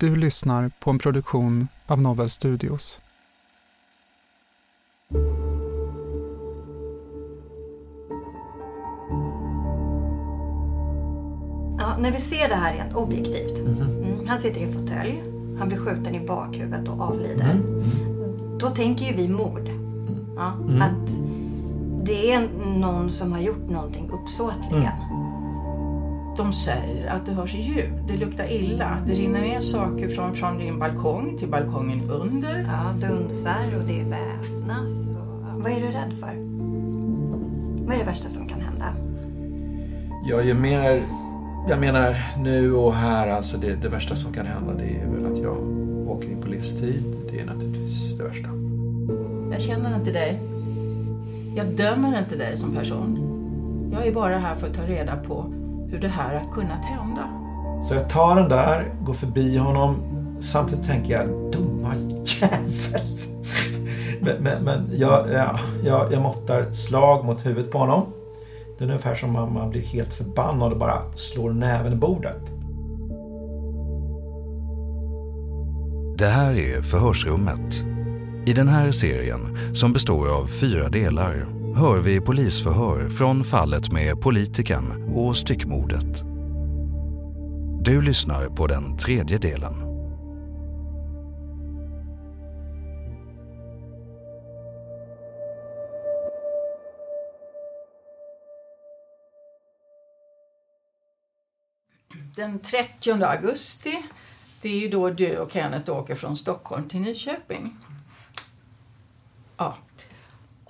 Du lyssnar på en produktion av Novel Studios. Ja, när vi ser det här rent objektivt. Mm, han sitter i en fåtölj. Han blir skjuten i bakhuvudet och avlider. Då tänker ju vi mord. Ja, Att det är någon som har gjort någonting uppsåtligen. De säger att det hörs ljud, det luktar illa. Det rinner ner saker från, från din balkong till balkongen under. Ja, dunsar och det väsnas. Och. Vad är du rädd för? Vad är det värsta som kan hända? Jag är mer... Jag menar nu och här, alltså det, det värsta som kan hända det är väl att jag åker in på livstid. Det är naturligtvis det värsta. Jag känner inte dig. Jag dömer inte dig som person. Jag är bara här för att ta reda på hur det här har kunnat hända. Så jag tar den där, går förbi honom. Samtidigt tänker jag, dumma jävel. men men, men jag, ja, jag, jag måttar ett slag mot huvudet på honom. Det är ungefär som om man blir helt förbannad och bara slår näven i bordet. Det här är Förhörsrummet. I den här serien, som består av fyra delar, hör vi polisförhör från fallet med politikern och styckmordet. Du lyssnar på den tredje delen. Den 30 augusti, det är ju då du och Kenneth åker från Stockholm till Nyköping. Ja.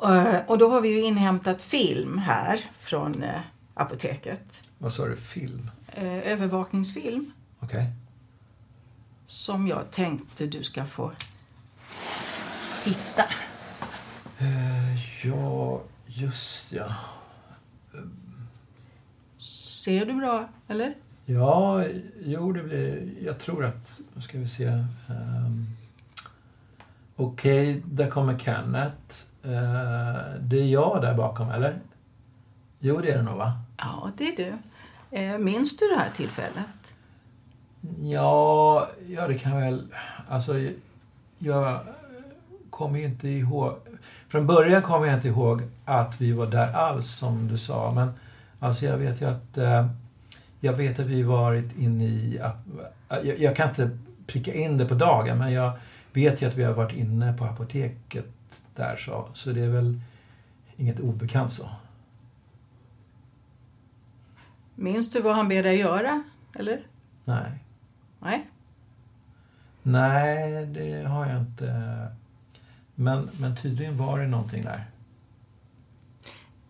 Eh, Och då har vi ju inhämtat film här från eh, apoteket. Vad sa du? Film? Eh, Övervakningsfilm Okej. som jag tänkte du ska få titta. Ja, just ja. Ser du bra, eller? Ja, jo det blir... Jag tror att... Nu ska vi se. Um, Okej, där kommer Kenneth. Eh, det är jag där bakom, eller? Jo, det är det nog, va? Ja, det är du. Eh, minns du det här tillfället? Ja, ja det kan jag väl... Alltså, jag kommer inte ihåg... Från början kommer jag inte ihåg att vi var där alls, som du sa. Men alltså, jag vet ju att... Eh, jag vet att vi varit inne i... Jag, jag kan inte pricka in det på dagen, men jag vet ju att vi har varit inne på apoteket där, så, så det är väl inget obekant så. Minns du vad han ber dig göra, eller? Nej. Nej. Nej, det har jag inte. Men, men tydligen var det någonting där.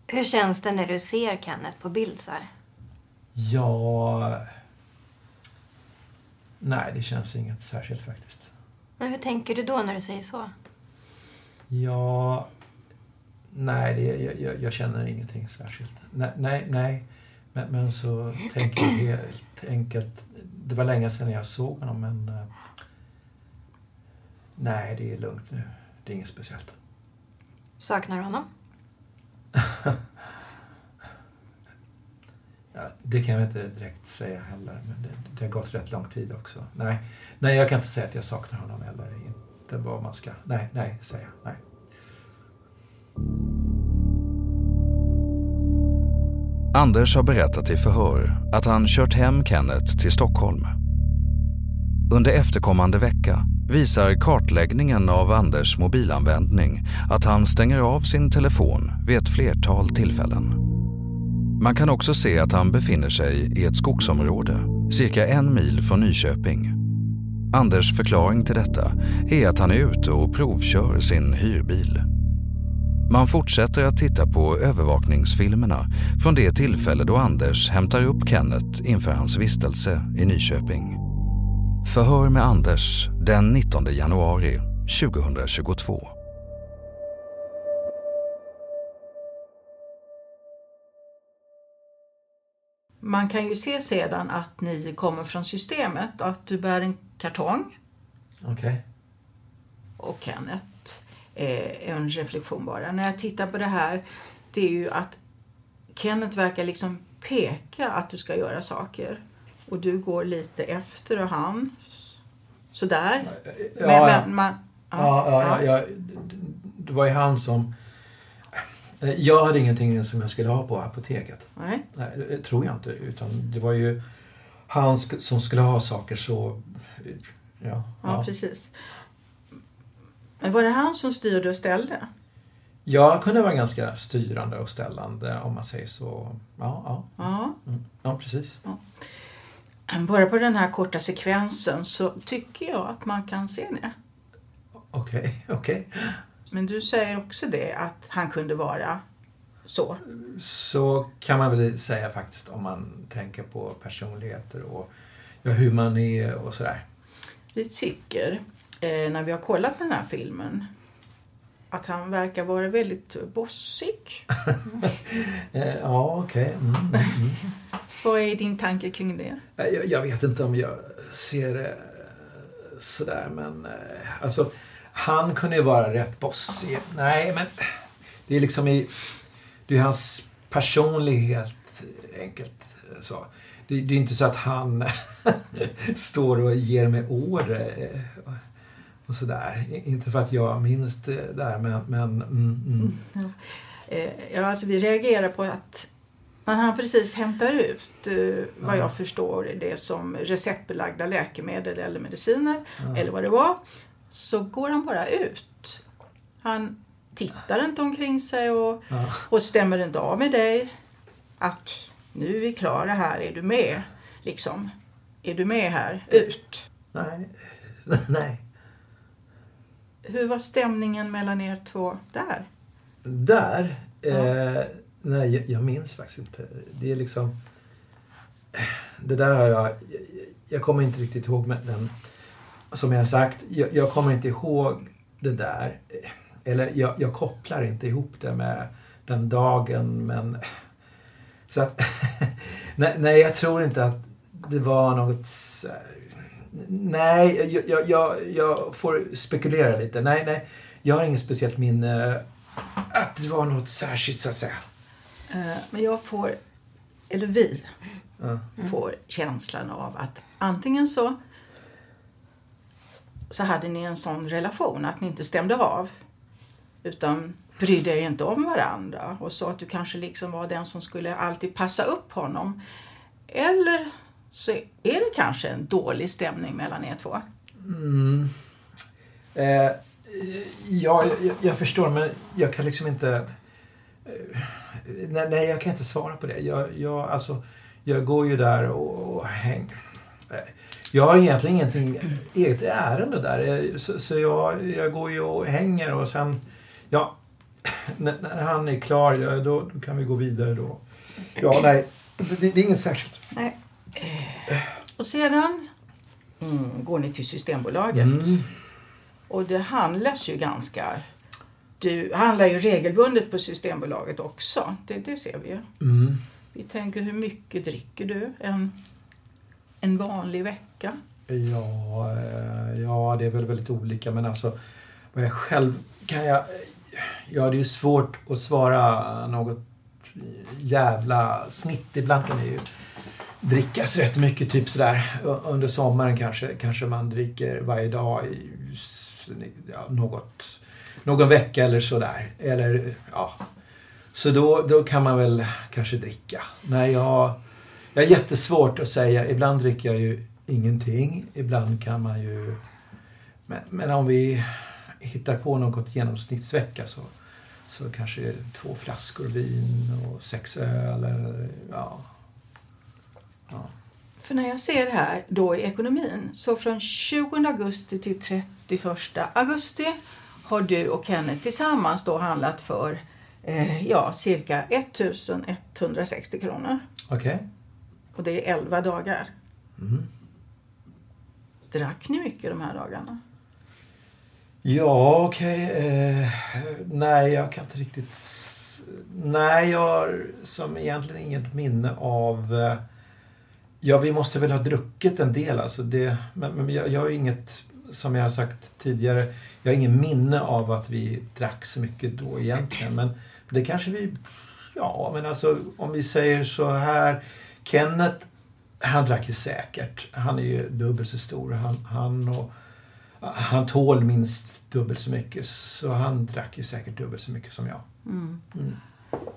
Hur känns det när du ser Kenneth på bild så här? Ja... Nej, det känns inget särskilt faktiskt. Men hur tänker du då när du säger så? Ja... Nej, det, jag, jag, jag känner ingenting särskilt. Nej, nej, nej. Men, men så tänker jag helt enkelt, det var länge sedan jag såg honom men eh, nej det är lugnt nu. Det är inget speciellt. Saknar du honom? Ja, det kan jag inte direkt säga heller, men det, det har gått rätt lång tid också. Nej, nej, jag kan inte säga att jag saknar honom eller inte vad man ska... Nej, nej, säga nej. Anders har berättat i förhör att han kört hem Kenneth till Stockholm. Under efterkommande vecka visar kartläggningen av Anders mobilanvändning att han stänger av sin telefon vid ett flertal tillfällen. Man kan också se att han befinner sig i ett skogsområde cirka en mil från Nyköping. Anders förklaring till detta är att han är ute och provkör sin hyrbil. Man fortsätter att titta på övervakningsfilmerna från det tillfälle då Anders hämtar upp Kenneth inför hans vistelse i Nyköping. Förhör med Anders den 19 januari 2022. Man kan ju se sedan att ni kommer från systemet och att du bär en kartong. Okej. Och Kenneth, eh, en reflektion bara. När jag tittar på det här, det är ju att Kenneth verkar liksom peka att du ska göra saker. Och du går lite efter och han sådär. Ja, Men- men man- Ja, ja, ja, ja, det var ju han som... Eh, Jag hade ingenting som jag skulle ha på apoteket. Nej. Nej, det tror jag inte. Utan det var ju han som skulle ha saker så... Ja, Ja, precis. Men var det han som styrde och ställde? Jag kunde vara ganska styrande och ställande om man säger så. Ja, ja. Ja. Mm. ja precis. Bara på den här korta sekvensen så tycker jag att man kan se det. Okej, okej. Men du säger också det, att han kunde vara så. Så kan man väl säga faktiskt om man tänker på personligheter och ja, hur man är och sådär. Vi tycker, eh, när vi har kollat på den här filmen, att han verkar vara väldigt bossig. Eh, ja, okej. Mm, mm, mm. Vad är din tanke kring det? Eh, Jag, jag vet inte om jag ser det sådär men alltså han kunde ju vara rätt bossig. Nej men det är liksom i det är hans personlighet enkelt så. Det, det är inte så att han står och ger mig order eh, och sådär. Inte för att jag minns det där men, men mm, mm. Eh, ja, alltså vi reagerar på att när han precis hämtar ut, eh, vad jag förstår, det som receptbelagda läkemedel eller mediciner, eller vad det var, så går han bara ut. Han tittar inte omkring sig och, och stämmer inte av med dig att nu är vi klara här, är du med? Liksom. Är du med här? Ut. Nej. Nej. Hur var stämningen mellan er två där? Där? Eh, nej, jag, jag minns faktiskt inte. Det är liksom... Det där har jag... Jag, jag kommer inte riktigt ihåg men den... Som jag sagt, jag, jag kommer inte ihåg det där. Eller jag, jag kopplar inte ihop det med den dagen men... Så att... nej, nej, jag tror inte att det var något... Nej, jag, jag, jag, får spekulera lite. Nej, nej. Jag har inget speciellt minne att det var något särskilt så att säga. Eh, Men jag får, eller vi, Ja. får känslan av att antingen så så hade ni en sån relation att ni inte stämde av utan brydde er inte om varandra och så att du kanske liksom var den som skulle alltid passa upp honom. Eller så är det kanske en dålig stämning mellan er två. Mm. Eh, ja, jag, jag förstår men jag kan liksom inte... Eh, nej, nej, jag kan inte svara på det. Jag, jag, alltså, jag går ju där och, och hänger. Eh, jag har egentligen ingenting eget ärende där. Eh, Så, så jag, jag går ju och hänger och sen... Ja, när, när han är klar, ja, då, då kan vi gå vidare då. Ja, nej. Det, det är inget särskilt. Nej. Eh, Och sedan mm, går ni till Systembolaget. Mm. Och det handlas ju ganska... Du handlar ju regelbundet på Systembolaget också. Det, det ser vi ju. Mm. Vi tänker hur mycket dricker du en, en vanlig vecka? Ja, eh, ja, det är väl väldigt olika men alltså vad jag själv kan jag... Ja, det är ju svårt att svara något jävla snitt. Ibland kan det ju drickas rätt mycket, typ sådär under sommaren kanske, kanske man dricker varje dag i ja, något, någon vecka eller sådär. Eller, ja. Så då, då kan man väl kanske dricka. Nej, jag, jag har jättesvårt att säga. Ibland dricker jag ju ingenting. Ibland kan man ju... Men, men om vi hittar på något genomsnittsvecka så, så kanske två flaskor vin och sex öl eller ja. ja. För när jag ser här då i ekonomin så från 20 augusti till 31 augusti har du och Kenneth tillsammans då handlat för eh, ja, cirka 1160 kronor. Okej. Okay. Och det är 11 dagar. Mm. Drack ni mycket de här dagarna? Ja, okej. Okay. Eh, nej, jag kan inte riktigt... Nej, jag har som egentligen inget minne av... Eh, ja, vi måste väl ha druckit en del alltså. Det, men, men jag, jag har inget, som jag har sagt tidigare, jag har ingen minne av att vi drack så mycket då egentligen. Men det kanske vi... Ja, men alltså om vi säger så här. Kenneth, han drack ju säkert. Han är ju dubbelt så stor. Han, han och han tål minst dubbelt så mycket så han drack ju säkert dubbelt så mycket som jag. Mm. Mm.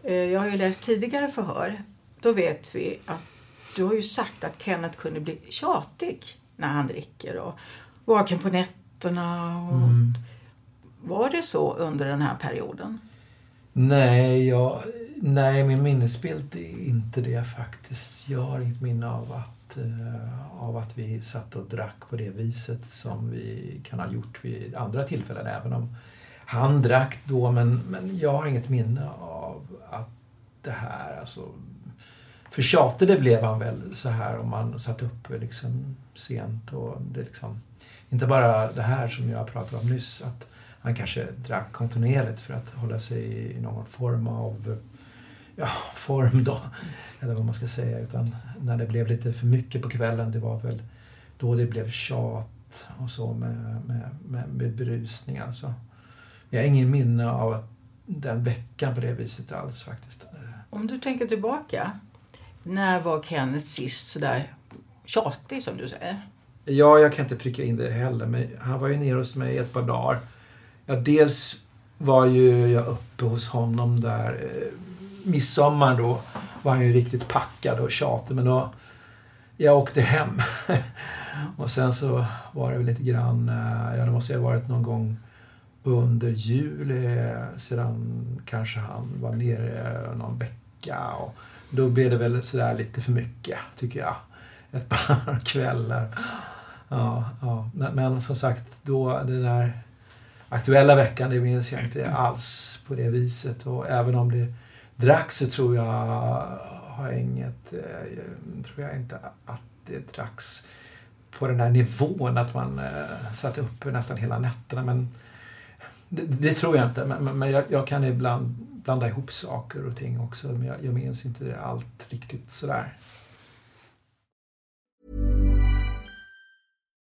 Eh, jag har ju läst tidigare förhör. Då vet vi att du har ju sagt att Kenneth kunde bli tjatig när han dricker och vaken på nätterna. Och mm. Var det så under den här perioden? Nej, jag, nej, min minnesbild är inte det faktiskt. Jag har inget minne av att eh, av att vi satt och drack på det viset som vi kan ha gjort vid andra tillfällen. Även om han drack då, men, men jag har inget minne av att det här, alltså för tjatig det blev han väl så här om man satt uppe liksom sent och det liksom inte bara det här som jag pratade om nyss att han kanske drack kontinuerligt för att hålla sig i någon form av ja, form då. Eller vad man ska säga. Utan när det blev lite för mycket på kvällen, det var väl då det blev tjat och så med, med, med, med berusning alltså. Jag har ingen minne av den veckan på det viset alls faktiskt. Om du tänker tillbaka, när var Kenneth sist sådär tjatig som du säger? Ja, jag kan inte pricka in det heller, men han var ju nere hos mig ett par dagar. Ja, dels var ju jag uppe hos honom där eh, midsommar då var han ju riktigt packad och tjatig. Men då, jag åkte hem. och sen så var det väl lite grann, eh, ja det måste ha varit någon gång under juli eh, sedan kanske han var nere någon vecka. Och då blev det väl sådär lite för mycket tycker jag. Ett par kvällar. Ja, ja. Men som sagt, då den där aktuella veckan, det minns jag inte alls på det viset. Och även om det drack så tror jag har inget, eh, tror jag inte att det dracks på den där nivån att man eh, satt uppe nästan hela nätterna. Men det, det tror jag inte. Men, men jag, jag, kan ibland blanda ihop saker och ting också. Men jag, jag minns inte allt riktigt sådär.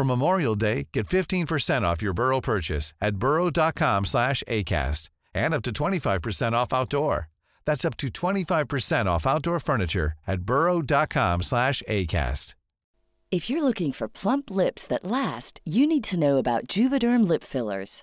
For Memorial Day, get 15% off your Burrow purchase at burrow.com slash ACAST and up to 25% off outdoor. That's up to 25% off outdoor furniture at burrow.com slash ACAST. If you're looking for plump lips that last, you need to know about Juvederm lip fillers.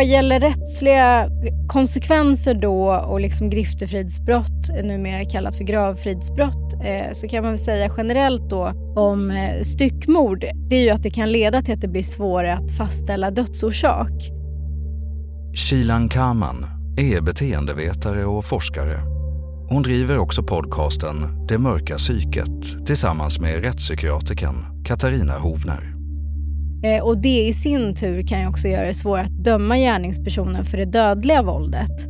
Vad gäller rättsliga konsekvenser då och liksom griftefridsbrott, numera kallat för gravfridsbrott, eh, så kan man väl säga generellt då om eh, styckmord, det är ju att det kan leda till att det blir svårare att fastställa dödsorsak. Shilan Kaman är beteendevetare och forskare. Hon driver också podcasten Det mörka psyket tillsammans med rättspsykiatrikern Katarina Hovner. Eh, och det i sin tur kan ju också göra det svårare att döma gärningspersonen för det dödliga våldet.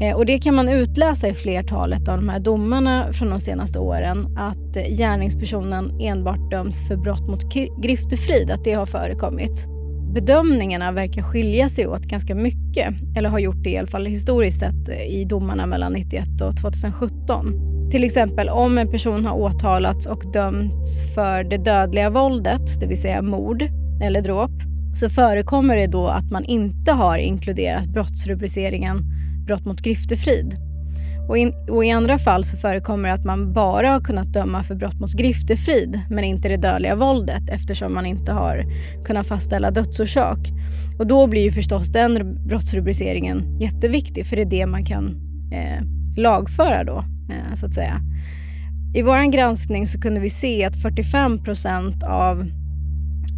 Eh, och det kan man utläsa i flertalet av de här domarna från de senaste åren att eh, gärningspersonen enbart döms för brott mot griftefrid, att det har förekommit. Bedömningarna verkar skilja sig åt ganska mycket, eller har gjort det i alla fall historiskt sett i domarna mellan 91 och 2017. Till exempel om en person har åtalats och dömts för det dödliga våldet, det vill säga mord, eller dråp så förekommer det då att man inte har inkluderat brottsrubriceringen brott mot griftefrid. Och, in, och I andra fall så förekommer det att man bara har kunnat döma för brott mot griftefrid men inte det dödliga våldet eftersom man inte har kunnat fastställa dödsorsak. Och då blir ju förstås den brottsrubriceringen jätteviktig för det är det man kan eh, lagföra då, eh, så att säga. I vår granskning så kunde vi se att 45 procent av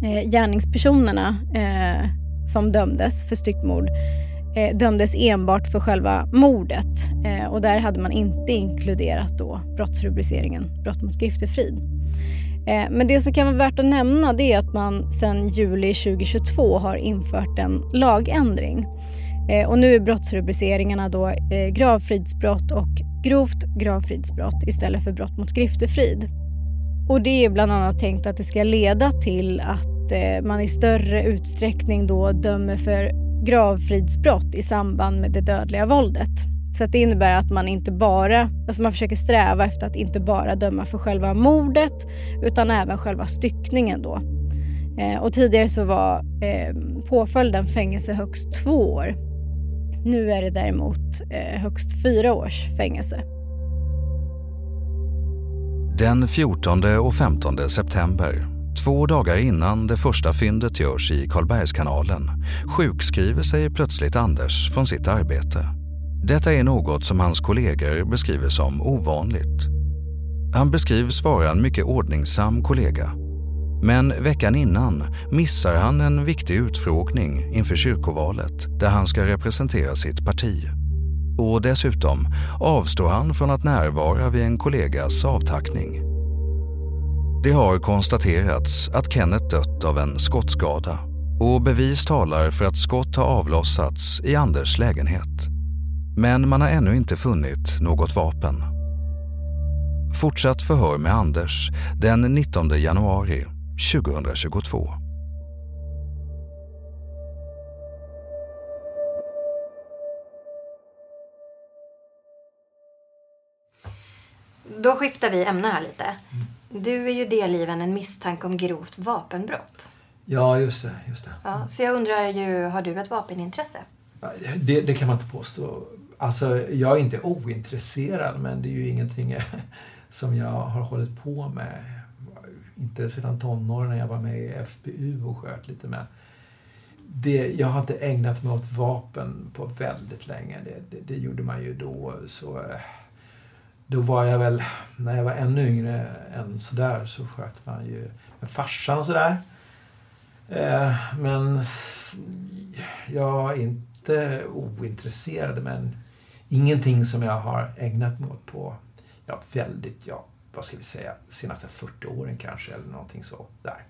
eh, gärningspersonerna eh, som dömdes för styckmord eh, dömdes enbart för själva mordet. Eh, och där hade man inte inkluderat då brottsrubriceringen brott mot griftefrid. Eh, men det som kan vara värt att nämna det är att man sedan juli 2022 har infört en lagändring. Eh, och nu är brottsrubriceringarna då eh, gravfridsbrott och grovt gravfridsbrott istället för brott mot griftefrid. Och det är bland annat tänkt att det ska leda till att eh, man i större utsträckning då dömer för gravfridsbrott i samband med det dödliga våldet. Så att det innebär att man inte bara, alltså man försöker sträva efter att inte bara döma för själva mordet utan även själva styckningen då. Eh, och tidigare så var eh, påföljden fängelse högst två år. Nu är det däremot eh, högst fyra års fängelse. Den 14 och 15 september Två dagar innan det första fyndet görs i Karlbergskanalen sjukskriver sig plötsligt Anders från sitt arbete. Detta är något som hans kollegor beskriver som ovanligt. Han beskrivs vara en mycket ordningsam kollega. Men veckan innan missar han en viktig utfrågning inför kyrkovalet där han ska representera sitt parti. Och dessutom avstår han från att närvara vid en kollegas avtackning. Det har konstaterats att Kenneth dött av en skottskada och bevis talar för att skott har avlossats i Anders lägenhet. Men man har ännu inte funnit något vapen. Fortsatt förhör med Anders den 19 januari 2022. Då skiftar vi ämne här lite. Du är ju delgiven en misstanke om grovt vapenbrott. Ja, just det. Just det. Ja, så jag undrar ju, har du ett vapenintresse? Det, det kan man inte påstå. Alltså, jag är inte ointresserad, men det är ju ingenting som jag har hållit på med. Inte sedan tonåren när jag var med i FPU och sköt lite med. Det, jag har inte ägnat mig åt vapen på väldigt länge. Det, det, det gjorde man ju då. Så, då var jag väl, när jag var ännu yngre än sådär, så sköt man ju med farsan och sådär. Eh, men jag är inte ointresserad, men ingenting som jag har ägnat mig åt på ja, väldigt, ja, vad ska vi säga, senaste 40 åren kanske eller någonting så där.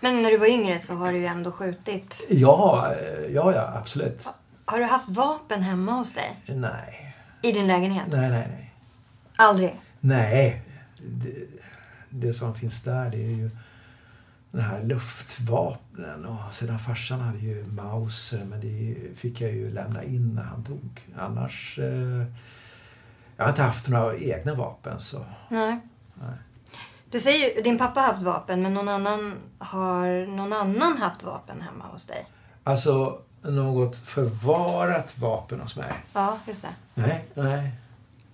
Men när du var yngre så har du ju ändå skjutit. Ja, ja, ja absolut. Har du haft vapen hemma hos dig? Nej. I din lägenhet? Nej, nej, nej. Aldrig? Nej. Det, det som finns där det är ju den här luftvapnen och sedan farsan hade ju Mauser men det fick jag ju lämna in när han dog. Annars... Eh, jag har inte haft några egna vapen så... Nej. Nej. Du säger ju, din pappa har haft vapen men någon annan har någon annan haft vapen hemma hos dig? Alltså något förvarat vapen hos mig? Ja, just det. Nej, nej.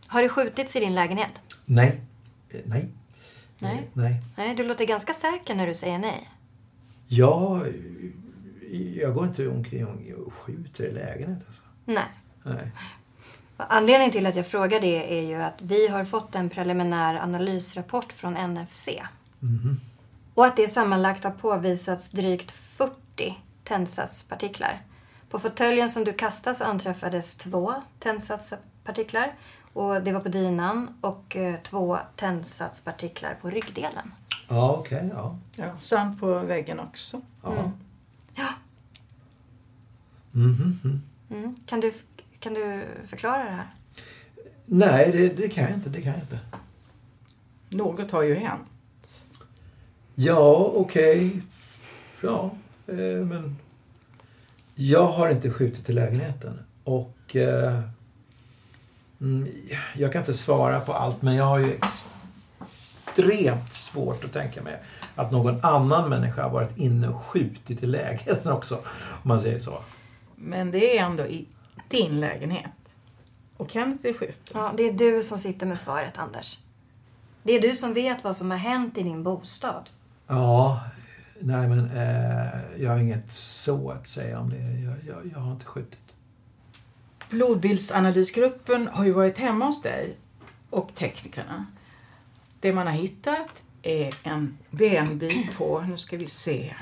Har det skjutits i din lägenhet? Nej. Eh, Nej. Nej. Nej. Nej, du låter ganska säker när du säger nej. Ja, jag går inte omkring och skjuter i lägenhet alltså. Nej. Nej. Anledningen till att jag frågar det är ju att vi har fått en preliminär analysrapport från NFC. Mhm. Och att det sammanlagt har påvisats drygt 40 tändsatspartiklar. På fåtöljen som du kastade så anträffades två tändsatspartiklar. Och det var på dynan och eh, två tändsatspartiklar på ryggdelen. Ja, okej. ja. Ja, sant på väggen också. Ja. Ja. Mhm, mhm. Mm. Kan, du, kan du förklara det här? Nej, det, det kan jag inte. Det kan jag inte. Något har ju hänt. Ja, okej. Ja, eh, men... Jag har inte skjutit i lägenheten. Och... Eh, mm, jag kan inte svara på allt, men jag har ju extremt svårt att tänka mig att någon annan människa har varit inne och skjutit i lägenheten också. Om man säger så. Men det är ändå i din lägenhet. Och Kenneth är skjuten. Ja, det är du som sitter med svaret, Anders. Det är du som vet vad som har hänt i din bostad. Ja, nej men eh, jag har inget så att säga om det. Jag, jag, jag har inte skjutit. Blodbildsanalysgruppen har ju varit hemma hos dig och teknikerna. Det man har hittat är en benbit på, nu ska vi se,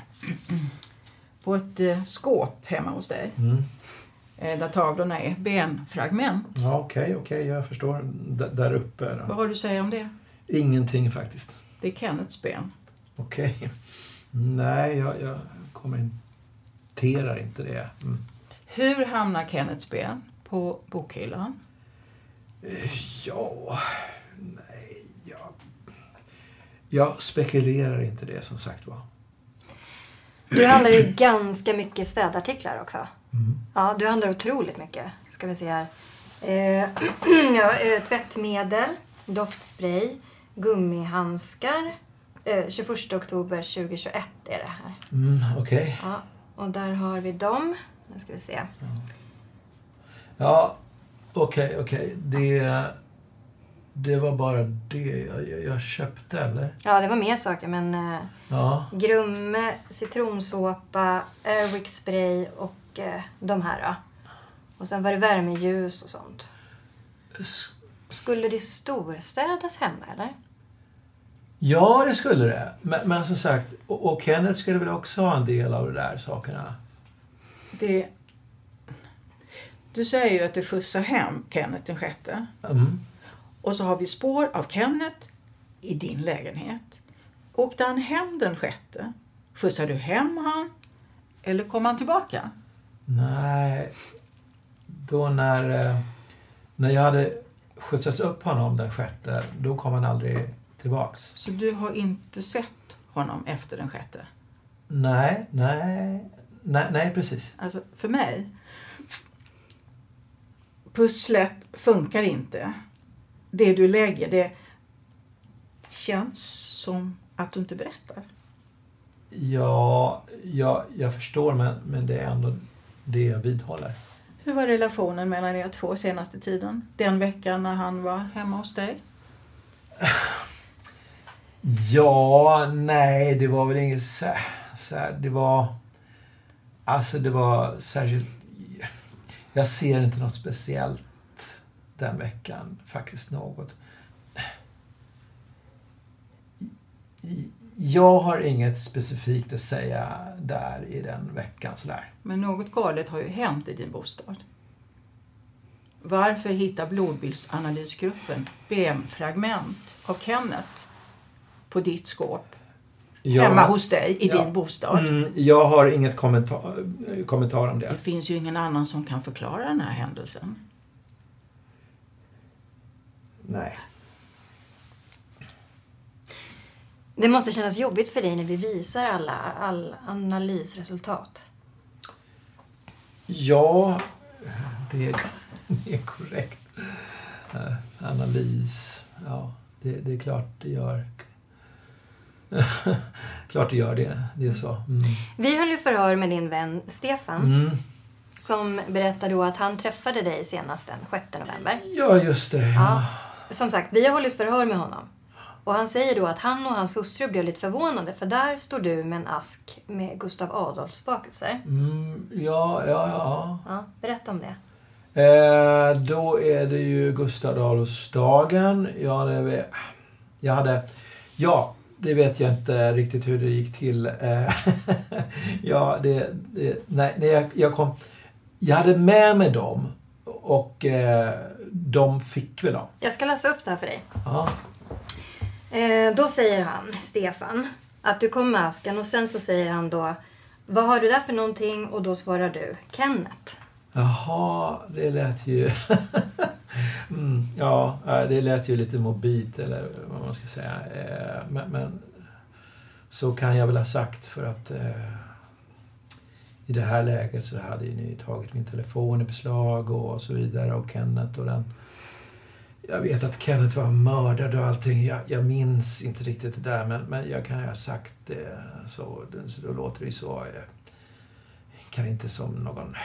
på ett eh, skåp hemma hos dig. Mm. Eh, där tavlorna är benfragment. Ja, okej, okej, jag förstår. D- där uppe. Vad Då. har du att säga om det? Ingenting faktiskt. Det är Kenneths ben. Okej. Nej, jag, jag kommenterar inte det. Mm. Hur hamnar Kenneths ben på bokhyllan? Ja, nej, jag... Jag spekulerar inte det som sagt var. Du handlar ju ganska mycket städartiklar också. Mm. Ja, du handlar otroligt mycket. Ska vi se här. Eh, ja, eh, tvättmedel, doftspray, gummihandskar. Eh, 21 oktober 2021 är det här. Mm, okej. Ja, och där har vi dem. Nu ska vi se. Ja, okej, okej. Det, det var bara det jag, jag köpte, eller? Ja, det var mer saker, men eh, Ja. Grumme, citronsåpa, Airwick spray och eh, de här. Då. Och sen var det värmeljus och sånt. Skulle det storstädas hemma, eller? Ja, det skulle det. Men, men som sagt, och, och Kenneth skulle väl också ha en del av de där sakerna? Det... Du säger ju att du skjutsar hem Kenneth den sjätte. Mm. Och så har vi spår av Kenneth i din lägenhet. Åkte han hem den sjätte? Skjutsar du hem han? Eller kom han tillbaka? Nej, då när, eh, när jag hade skjutsat upp honom den sjätte, då kom han aldrig tillbaks. Så du har inte sett honom efter den sjätte? Nej, nej, nej, nej precis. Alltså, för mig. Pusslet funkar inte. Det du lägger, det känns som att du inte berättar. Ja, jag, jag förstår men, men det är ändå det jag vidhåller. Hur var relationen mellan er två senaste tiden? Den veckan när han var hemma hos dig? Ja, nej, det var väl inget så, så här, Det var... Alltså det var särskilt... Jag ser inte något speciellt den veckan. Faktiskt något. Jag har inget specifikt att säga där i den veckan sådär. Men något galet har ju hänt i din bostad. Varför hittar blodbildsanalysgruppen BM-fragment av Kenneth på ditt skåp Jag- hemma hos dig i Ja. din bostad? Mm, jag har inget kommentar, kommentar om det. Det finns ju ingen annan som kan förklara den här händelsen. Nej. Det måste kännas jobbigt för dig när vi visar alla all analysresultat. Ja, det är, det är korrekt. Eh, analys, ja, det, det är klart det gör. klart det gör det. Det är så. Mm. Vi höll ju förhör med din vän Stefan. Mm. Som berättade då att han träffade dig senast den 6 november. Ja, just det. Ja. Som sagt, vi har hållit förhör med honom. Och han säger då att han och hans hustru blev lite förvånade för där står du med en ask med Gustav Adolfs bakelser. Mm, ja, ja, ja. Ja, berätta om det. Eh, då är det ju Gustav Adolfsdagen. Ja, det vet, jag hade... Ja, det vet jag inte riktigt hur det gick till. Eh, ja, det... det nej, nej jag, jag kom... Jag hade med mig dem och eh, de fick väl dem. Jag ska läsa upp det här för dig. Ja. Eh, då säger han, Stefan, att du kom med asken och sen så säger han då Vad har du där för någonting? Och då svarar du Kenneth. Jaha, det lät ju... mm, ja, eh, det lät ju lite mobilt eller vad man ska säga. Eh, men, men så kan jag väl ha sagt för att eh, i det här läget så hade ju ni tagit min telefon i beslag och så vidare och Kenneth och den... Jag vet att Kenneth var mördad och allting. Jag, jag minns inte riktigt det där men, men jag kan ha sagt det så, så då låter det ju så. Jag kan inte som någon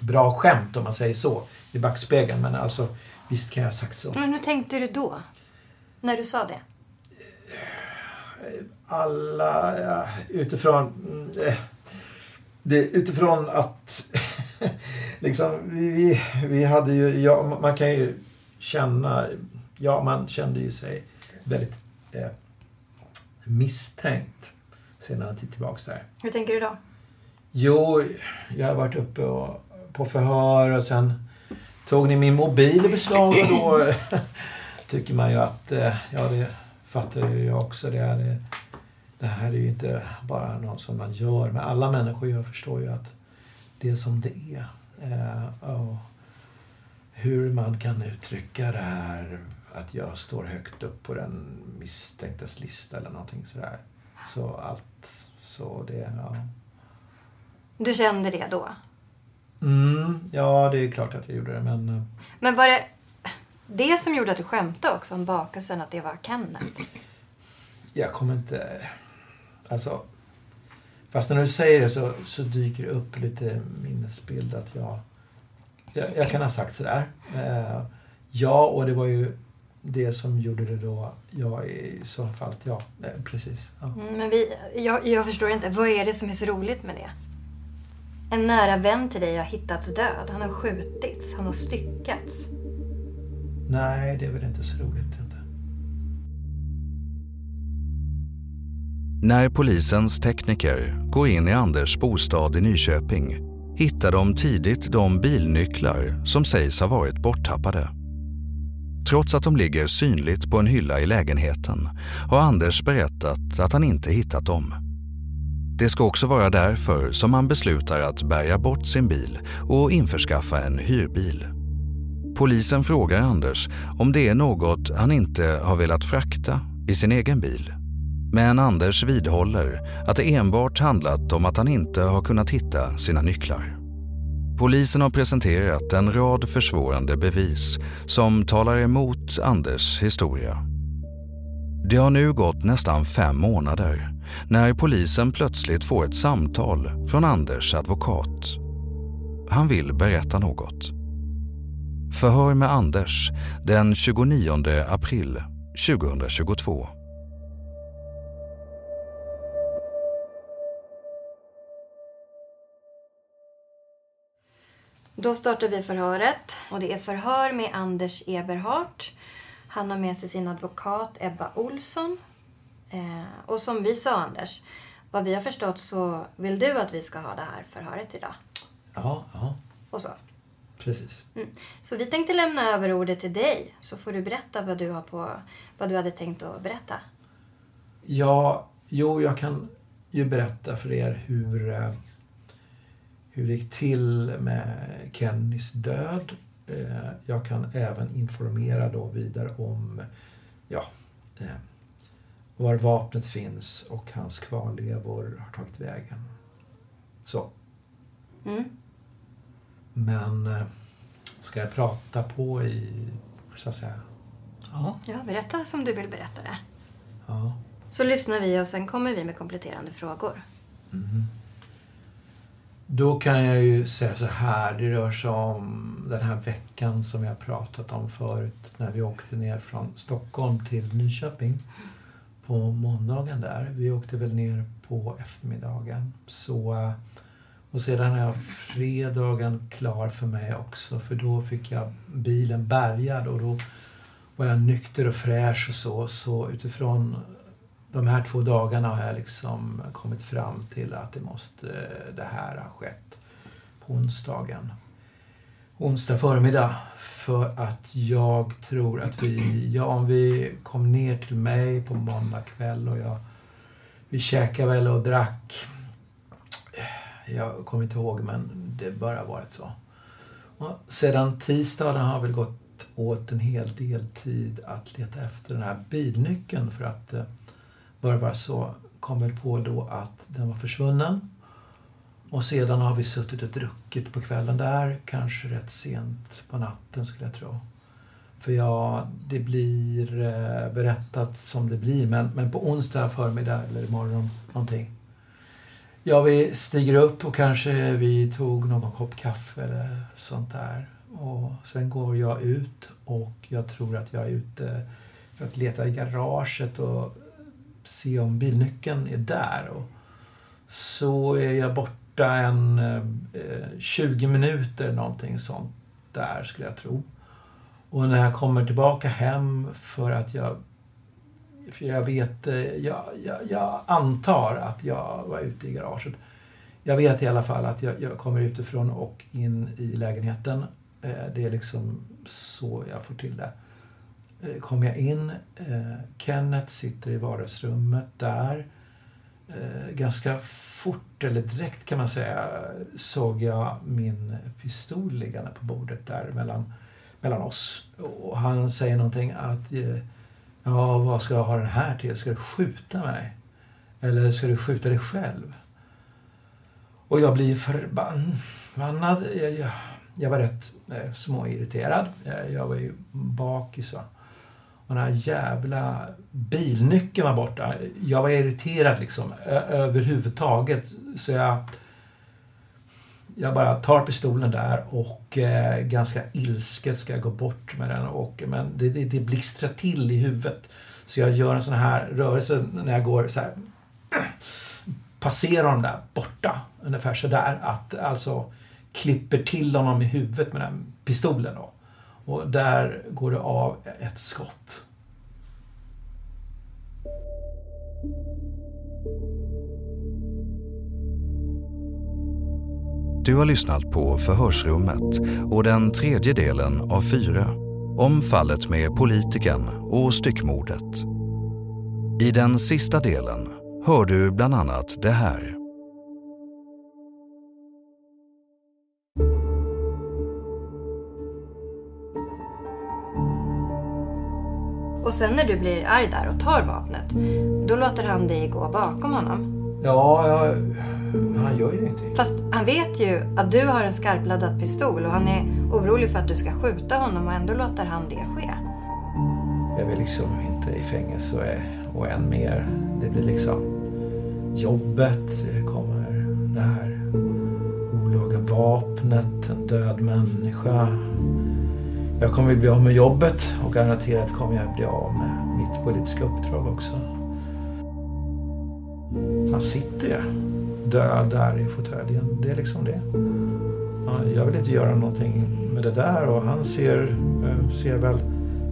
bra skämt om man säger så i backspegeln. Men alltså visst kan jag ha sagt så. Men hur tänkte du då? När du sa det? Alla ja, utifrån... eh, Det, utifrån att liksom vi, vi, hade ju... Ja, man kan ju känna... Ja, man kände ju sig väldigt eh, misstänkt sedan en tid tillbaks där. Hur tänker du då? Jo, jag har varit uppe och, på förhör och sen tog ni min mobil i beslag och då tycker man ju att, eh, ja det fattar ju jag också. Det, är, det, här är ju inte bara något som man gör. Men alla människor jag förstår ju att det är som det är. Eh, och hur man kan uttrycka det här att jag står högt upp på den misstänktas lista eller någonting sådär. Så allt så det, ja. Du kände det då? Mm, ja, det är klart att jag gjorde det, men... eh, Men var det det som gjorde att du skämtade också om bakelsen, att det var Kenneth? Jag kommer inte... Alltså... Fast när du säger det så, så dyker det upp lite minnesbild att jag... Jag, jag kan ha sagt sådär. Eh, ja, och det var ju det som gjorde det då, ja i så fall, ja precis. Ja. Mm, men vi, jag, jag förstår inte, vad är det som är så roligt med det? En nära vän till dig har hittats död. Han har skjutits, han har styckats. Nej, det är väl inte så roligt inte. När polisens tekniker går in i Anders bostad i Nyköping hittar de tidigt de bilnycklar som sägs ha varit borttappade. Trots att de ligger synligt på en hylla i lägenheten har Anders berättat att han inte hittat dem. Det ska också vara därför som han beslutar att bärga bort sin bil och införskaffa en hyrbil. Polisen frågar Anders om det är något han inte har velat frakta i sin egen bil. Men Anders vidhåller att det enbart handlat om att han inte har kunnat hitta sina nycklar. Polisen har presenterat en rad försvårande bevis som talar emot Anders historia. Det har nu gått nästan fem månader när polisen plötsligt får ett samtal från Anders advokat. Han vill berätta något. Förhör med Anders den 29 april 2022. Då startar vi förhöret och det är förhör med Anders Eberhardt. Han har med sig sin advokat Ebba Olsson. Eh, och som vi sa Anders, vad vi har förstått så vill du att vi ska ha det här förhöret idag. Ja, ja. Och så. Precis. Mm. Så vi tänkte lämna över ordet till dig så får du berätta vad du, har på, vad du hade tänkt att berätta. Ja, jo, jag kan ju berätta för er hur eh, hur det gick till med Kennys död. Eh, jag kan även informera då vidare om ja, eh, var vapnet finns och hans kvarlevor har tagit vägen. Så. Mm. Men eh, ska jag prata på i, så att säga? Ja. Ja, berätta som du vill berätta det. Ja. Så lyssnar vi och sen kommer vi med kompletterande frågor. Mm. Då kan jag ju säga så här, det rör sig om den här veckan som jag pratat om förut när vi åkte ner från Stockholm till Nyköping på måndagen där. Vi åkte väl ner på eftermiddagen. Så, eh, och sedan är jag fredagen klar för mig också för då fick jag bilen bärgad och då var jag nykter och fräsch och så. Så utifrån de här två dagarna har jag liksom kommit fram till att det måste, eh, det här ha skett på onsdagen. Onsdag förmiddag. För att jag tror att vi, ja om vi kom ner till mig på måndag kväll och jag, vi käkade väl och drack. Jag kommer inte ihåg men det bör ha varit så. Och sedan tisdagen har vi gått åt en hel del tid att leta efter den här bilnyckeln för att eh, bara vara så, kom väl på då att den var försvunnen. Och sedan har vi suttit och druckit på kvällen där, kanske rätt sent på natten skulle jag tro. För ja, det blir eh, berättat som det blir, men, men på onsdag förmiddag eller imorgon någonting. Ja, vi stiger upp och kanske vi tog någon kopp kaffe eller sånt där. Och sen går jag ut och jag tror att jag är ute för att leta i garaget och se om bilnyckeln är där. Och så är jag borta borta en eh, 20 minuter någonting sånt där skulle jag tro. Och när jag kommer tillbaka hem för att jag för jag vet, eh, jag, jag, jag, antar att jag var ute i garaget. Jag vet i alla fall att jag, jag kommer utifrån och in i lägenheten. Eh, det är liksom så jag får till det. Eh, kommer jag in. Eh, Kenneth sitter i vardagsrummet där. Eh, ganska fort, eller direkt kan man säga, såg jag min pistol liggande på bordet där mellan, mellan oss. Och han säger någonting att eh, Ja, vad ska jag ha den här till? Ska du skjuta mig? Eller ska du skjuta dig själv? Och jag blir förbannad. Jag, jag, jag var rätt eh, småirriterad. Jag, jag var ju bakis. Va? Och den här jävla bilnyckeln var borta. Jag var irriterad liksom överhuvudtaget. Så jag... jag bara tar pistolen där och eh, ganska ilsket ska jag gå bort med den. Och, men det, det, det blixtrar till i huvudet. Så jag gör en sån här rörelse när jag går så här. Passerar dem där borta. Ungefär så där Att alltså klipper till honom i huvudet med den pistolen. Då. Och där går det av ett skott. Du har lyssnat på Förhörsrummet och den tredje delen av fyra om fallet med politiken och styckmordet. I den sista delen hör du bland annat det här. Och sen när du blir arg där och tar vapnet, då låter han dig gå bakom honom. Ja, jag, han gör ju ingenting. Fast han vet ju att du har en skarpladdad pistol och han är orolig för att du ska skjuta honom och ändå låter han det ske. Jag vill liksom inte i fängelse och, och än mer. Det blir liksom jobbet, det kommer det här olaga vapnet, en död människa. Jag kommer att bli av med jobbet och garanterat kommer jag att bli av med mitt politiska uppdrag också. Han sitter ju död där i fåtöljen. Det är liksom det. Jag vill inte göra någonting med det där och han ser, eh, ser väl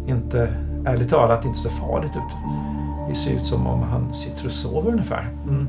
inte, ärligt talat, inte så farligt ut. Det ser ut som om han sitter och sover ungefär. Mm.